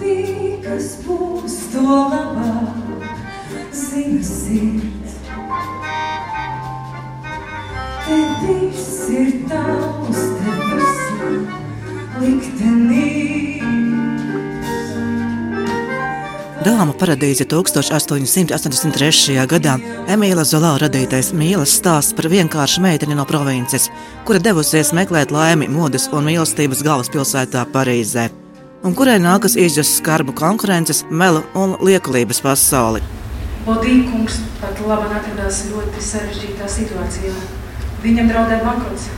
bija, kas būs to labāk, zina sirds. Te viss ir tavs, te viss liktenī. Dāma paradīze 1883. gadā Emīla Zola radītais mīlas stāsts par vienkāršu meiteni no provinces, kura devusies meklēt laimi modes un mīlestības galvaspilsētā Parīzē, un kurai nākas izjust skarbu konkurences, melu un liekulības pasauli. Bodīkungs pat labi atradās ļoti sarežģītā situācijā. Viņam draudēja bankrots.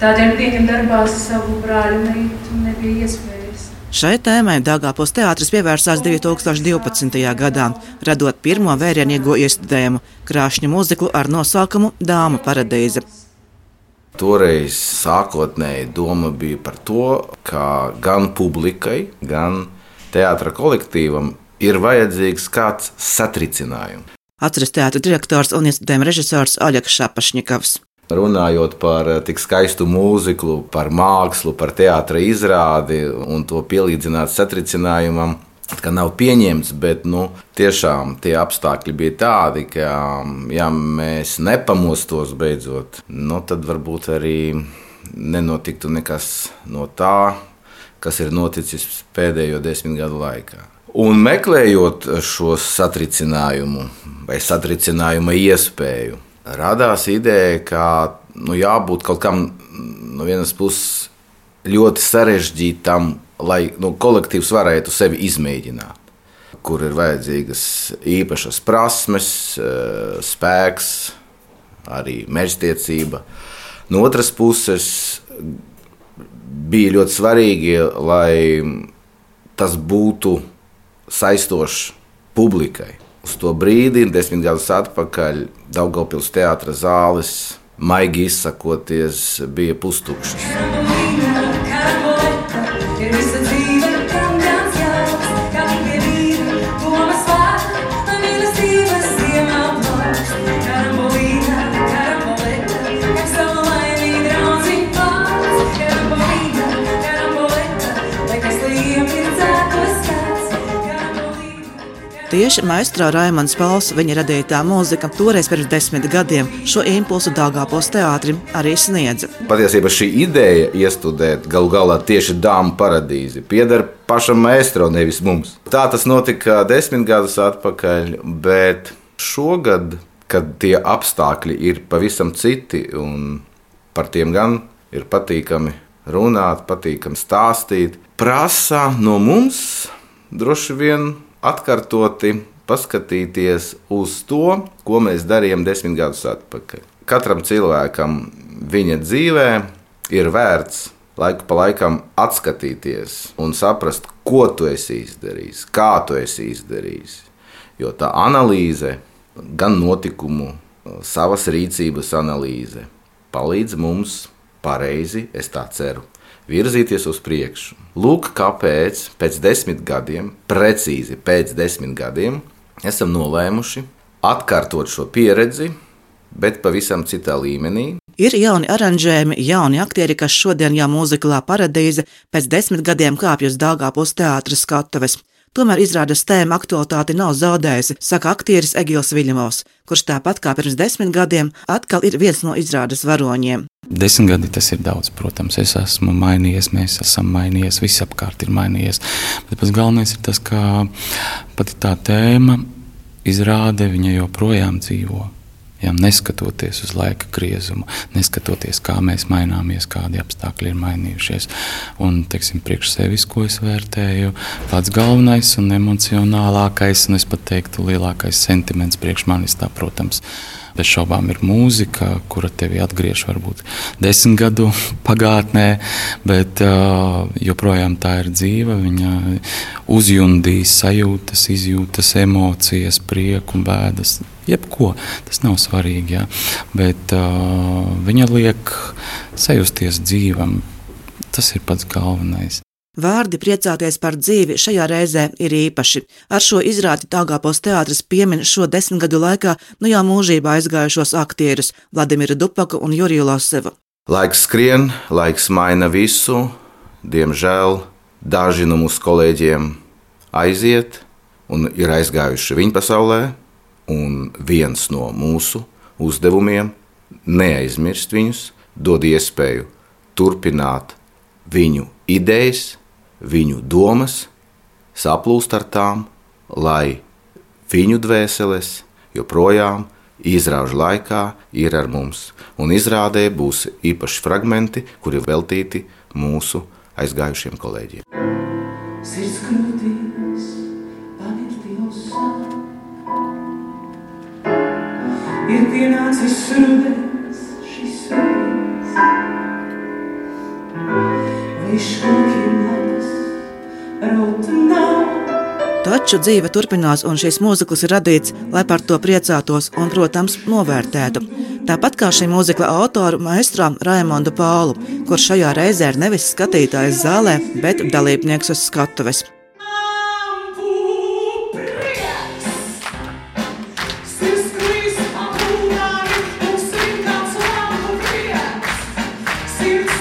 Tādēļ pieņemt darbā savu brāļu meitu nebija iespējams. Šai tēmai Dāngāpils teātris pievērsās 2012. gadā, radot pirmo vērienīgo iestudējumu krāšņu mūziklu ar nosaukumu Dāma paradīze. Toreiz sākotnēji doma bija par to, ka gan publikai, gan teātra kolektīvam ir vajadzīgs kāds satricinājums. Atceras teātra direktors un iestudējuma režisors Aļaks Šapašņikovs runājot par eh, tik skaistu mūziku, par mākslu, par teātra izrādi un to pielīdzināt satricinājumam. Ka nav pieņemts, bet nu, tiešām tie apstākļi bija tādi, ka, ja mēs nepamostos beidzot, nu, tad varbūt arī nenotiktu nekas no tā, kas ir noticis pēdējo desmit gadu laikā. Un meklējot šo satricinājumu vai satricinājuma iespēju, radās ideja, ka nu, jābūt kaut kam no vienas puses ļoti sarežģītam, lai nu, kolektīvs varētu sevi izmēģināt. Kur ir vajadzīgas īpašas prasmes, eh, spēks, arī mežtiecība. No otras puses, bija ļoti svarīgi, lai tas būtu saistošs publikai. Uz to brīdi, desmit gadus atpakaļ, Daugopils teātras zāles, maigi izsakoties, bija pustukšas. Tieši maistro Raimans Pauls, viņa radītā mūzika, toreiz pirms desmit gadiem šo impulsu Dāngāpos teātrim arī sniedza. Patiesībā šī ideja iestudēt galu galā tieši dāmu paradīzi pieder pašam maistro, nevis mums. Tā tas notika desmit gadus atpakaļ, bet šogad, kad tie apstākļi ir pavisam citi un par tiem gan ir patīkami runāt, patīkami stāstīt, prasa no mums droši vien atkārtoti paskatīties uz to, ko mēs darījām desmit gadus atpakaļ. Katram cilvēkam viņa dzīvē ir vērts laiku pa laikam atskatīties un saprast, ko tu esi izdarījis, kā tu esi izdarījis. Jo tā analīze, gan notikumu, savas rīcības analīze, palīdz mums pareizi, es tā ceru, virzīties uz priekšu. Lūk, kāpēc pēc desmit gadiem, precīzi pēc desmit gadiem, esam nolēmuši atkārtot šo pieredzi, bet pavisam citā līmenī. Ir jauni aranžējumi, jauni aktieri, kas šodien jau mūziklā paradīze pēc desmit gadiem kāpj uz Dāngāpos teātras skatuves. Tomēr izrādes tēma aktualitāti nav zaudējusi, saka aktieris Egils Viļņovs, kurš tāpat kā pirms desmit gadiem atkal ir viens no izrādes varoņiem. Desmit gadi tas ir daudz, protams. Es esmu mainījies, mēs esam mainījies, viss apkārt ir mainījies. Bet pats galvenais ir tas, ka pati tā tēma izrāde, viņa joprojām dzīvo. Jā, neskatoties uz laika griezumu, neskatoties, kā mēs maināmies, kādi apstākļi ir mainījušies. Un, teiksim, priekš sevis, ko es vērtēju, pats galvenais un emocionālākais, un es pat teiktu, lielākais sentiments priekš manis, tā, protams, Bez šaubām ir mūzika, kura tevi atgriež varbūt desmit gadu pagātnē, bet joprojām tā ir dzīva. Viņa uzjundīs sajūtas, izjūtas, emocijas, prieku, bēdas. Jebko tas nav svarīgi, jā. bet uh, viņa liek sajusties dzīvam. Tas ir pats galvenais. Vārdi priecāties par dzīvi šajā reizē ir īpaši. Ar šo izrādi Tāgāpos teātris piemin šo desmit gadu laikā nu jau mūžībā aizgājušos aktierus Vladimiru Dupaku un Juriju Losevu. Laiks skrien, laiks maina visu, diemžēl Daži no mūsu kolēģiem aiziet un ir aizgājuši viņa pasaulē, un viens no mūsu uzdevumiem neaizmirst viņus, dod iespēju turpināt viņu idejas, viņu domas, saplūst ar tām, lai viņu dvēseles joprojām izraužu laikā ir ar mums. Un izrādē būs īpaši fragmenti, kuri veltīti mūsu aizgājušiem kolēģiem. Sirds krūtīs, paviltījos ir pienācis rudens, šis rudens. Viņš kokiem lapas, raut nav. Taču dzīve turpinās, un šis mūzikls ir radīts, lai par to priecātos un, protams, novērtētu. Tāpat kā šī mūzikla autoru maistro Raimondu Pālu, kurš šajā reizē ir nevis skatītājs zālē, bet dalībnieks uz skatuves. suits.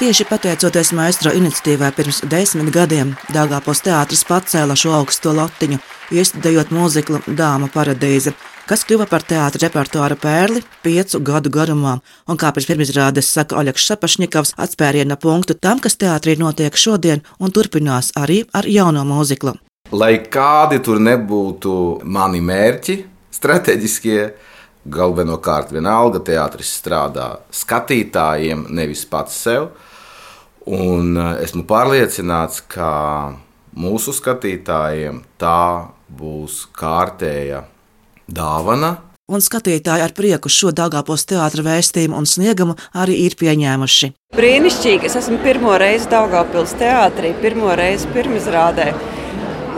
Tieši pateicoties maestro iniciatīvai pirms desmit gadiem, Dāngāpos teātris pacēla šo augsto latiņu, iestudējot mūziklu Dāma paradīze, kas kļuva par teātra repertuāra pērli piecu gadu garumā, un kā pēc pirmizrādes saka Oļegs Šapašņikovs, atspēriena punktu tam, kas teātrī notiek šodien un turpinās arī ar jauno mūziklu. Lai kādi tur nebūtu mani mērķi, strateģiskie, galvenokārt vienalga teātris strādā skatītājiem, nevis pats sev. Un esmu pārliecināts, ka mūsu skatītājiem tā būs kārtēja dāvana. Un skatītāji ar prieku šo Dāngāpos teātra vēstījumu un sniegumu arī ir pieņēmuši. Brīnišķīgi! Es esmu pirmo reizi Dāngāpils teātrī, pirmo reizi pirmizrādē.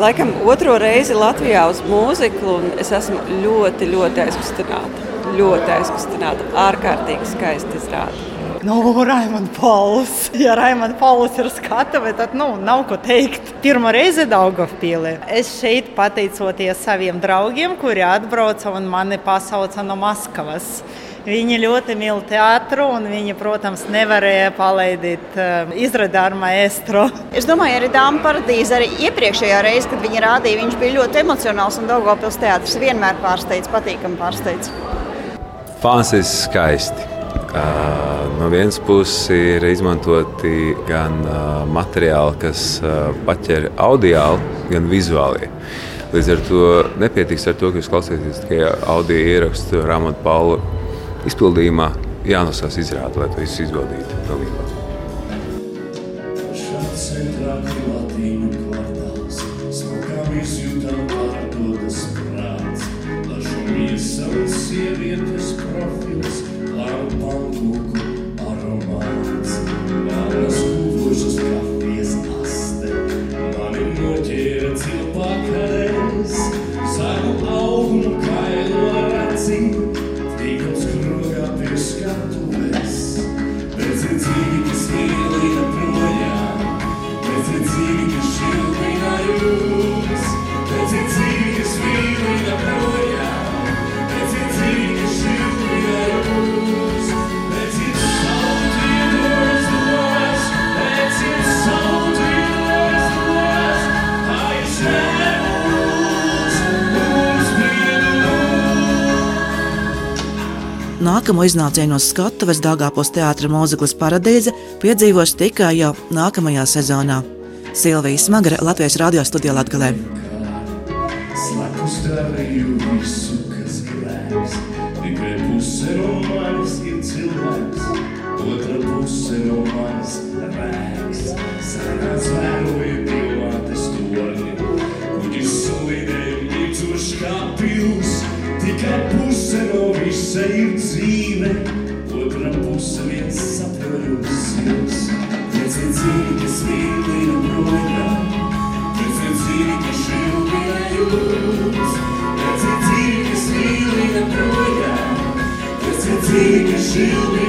Laikam otro reizi Latvijā uz mūziku, un es esmu ļoti, ļoti aizkustināta. Ļoti aizkustināta, ārkārtīgi skaisti izrādīta. Nu, Raimonds Pauls. Ja Raimonds Pauls ir skatuve, tad nu, nav ko teikt. Pirmā reize Daugavpīlē. Es šeit pateicoties saviem draugiem, kuri atbrauca un mani pasauca no Maskavas. Viņi ļoti mīl teātru, un viņi, protams, nevarēja palaidīt uh, izrādi ar maestro. Es domāju, arī Dāmas paradīze, arī iepriekšējā reizē, kad viņi rādīja, viņš bija ļoti emocionāls un Daugopils teātris vienmēr pārsteidz, patīkami pārsteidz. Fantastiski skaisti. No vienas puses ir izmantoti gan materiāli, kas paķer audiāli, gan vizuāli. Līdz ar to nepietiks ar to, ka jūs klausāties tikai audio ierakstu Rāmata Paula izpildījumā. Jānosās izrāda, lai to visu izbaudītu pilnībā. Centrā Nākamo iznācienu uz skatuves Dāngāpos teātra mūziklas paradīze piedzīvos tikai jau nākamajā sezonā. Silvija Smagara Latvijas radio studijā Latgalē. Slakus darīju visu, kas grēks, tikai puse no manis ir cilvēks, otra puse no manis rēks. Sarunāts vēroja pilnātes torni, kuģis solidēja tukšs kā pils, tikai puse no visa ir dzīve, otra puse viens sapņojums sils. Viens ir dzīve, kas mīlina projām, viens ir dzīve, kas šildina jums, viens ir dzīve, kas mīlina projām, viens ir dzīve, kas šildina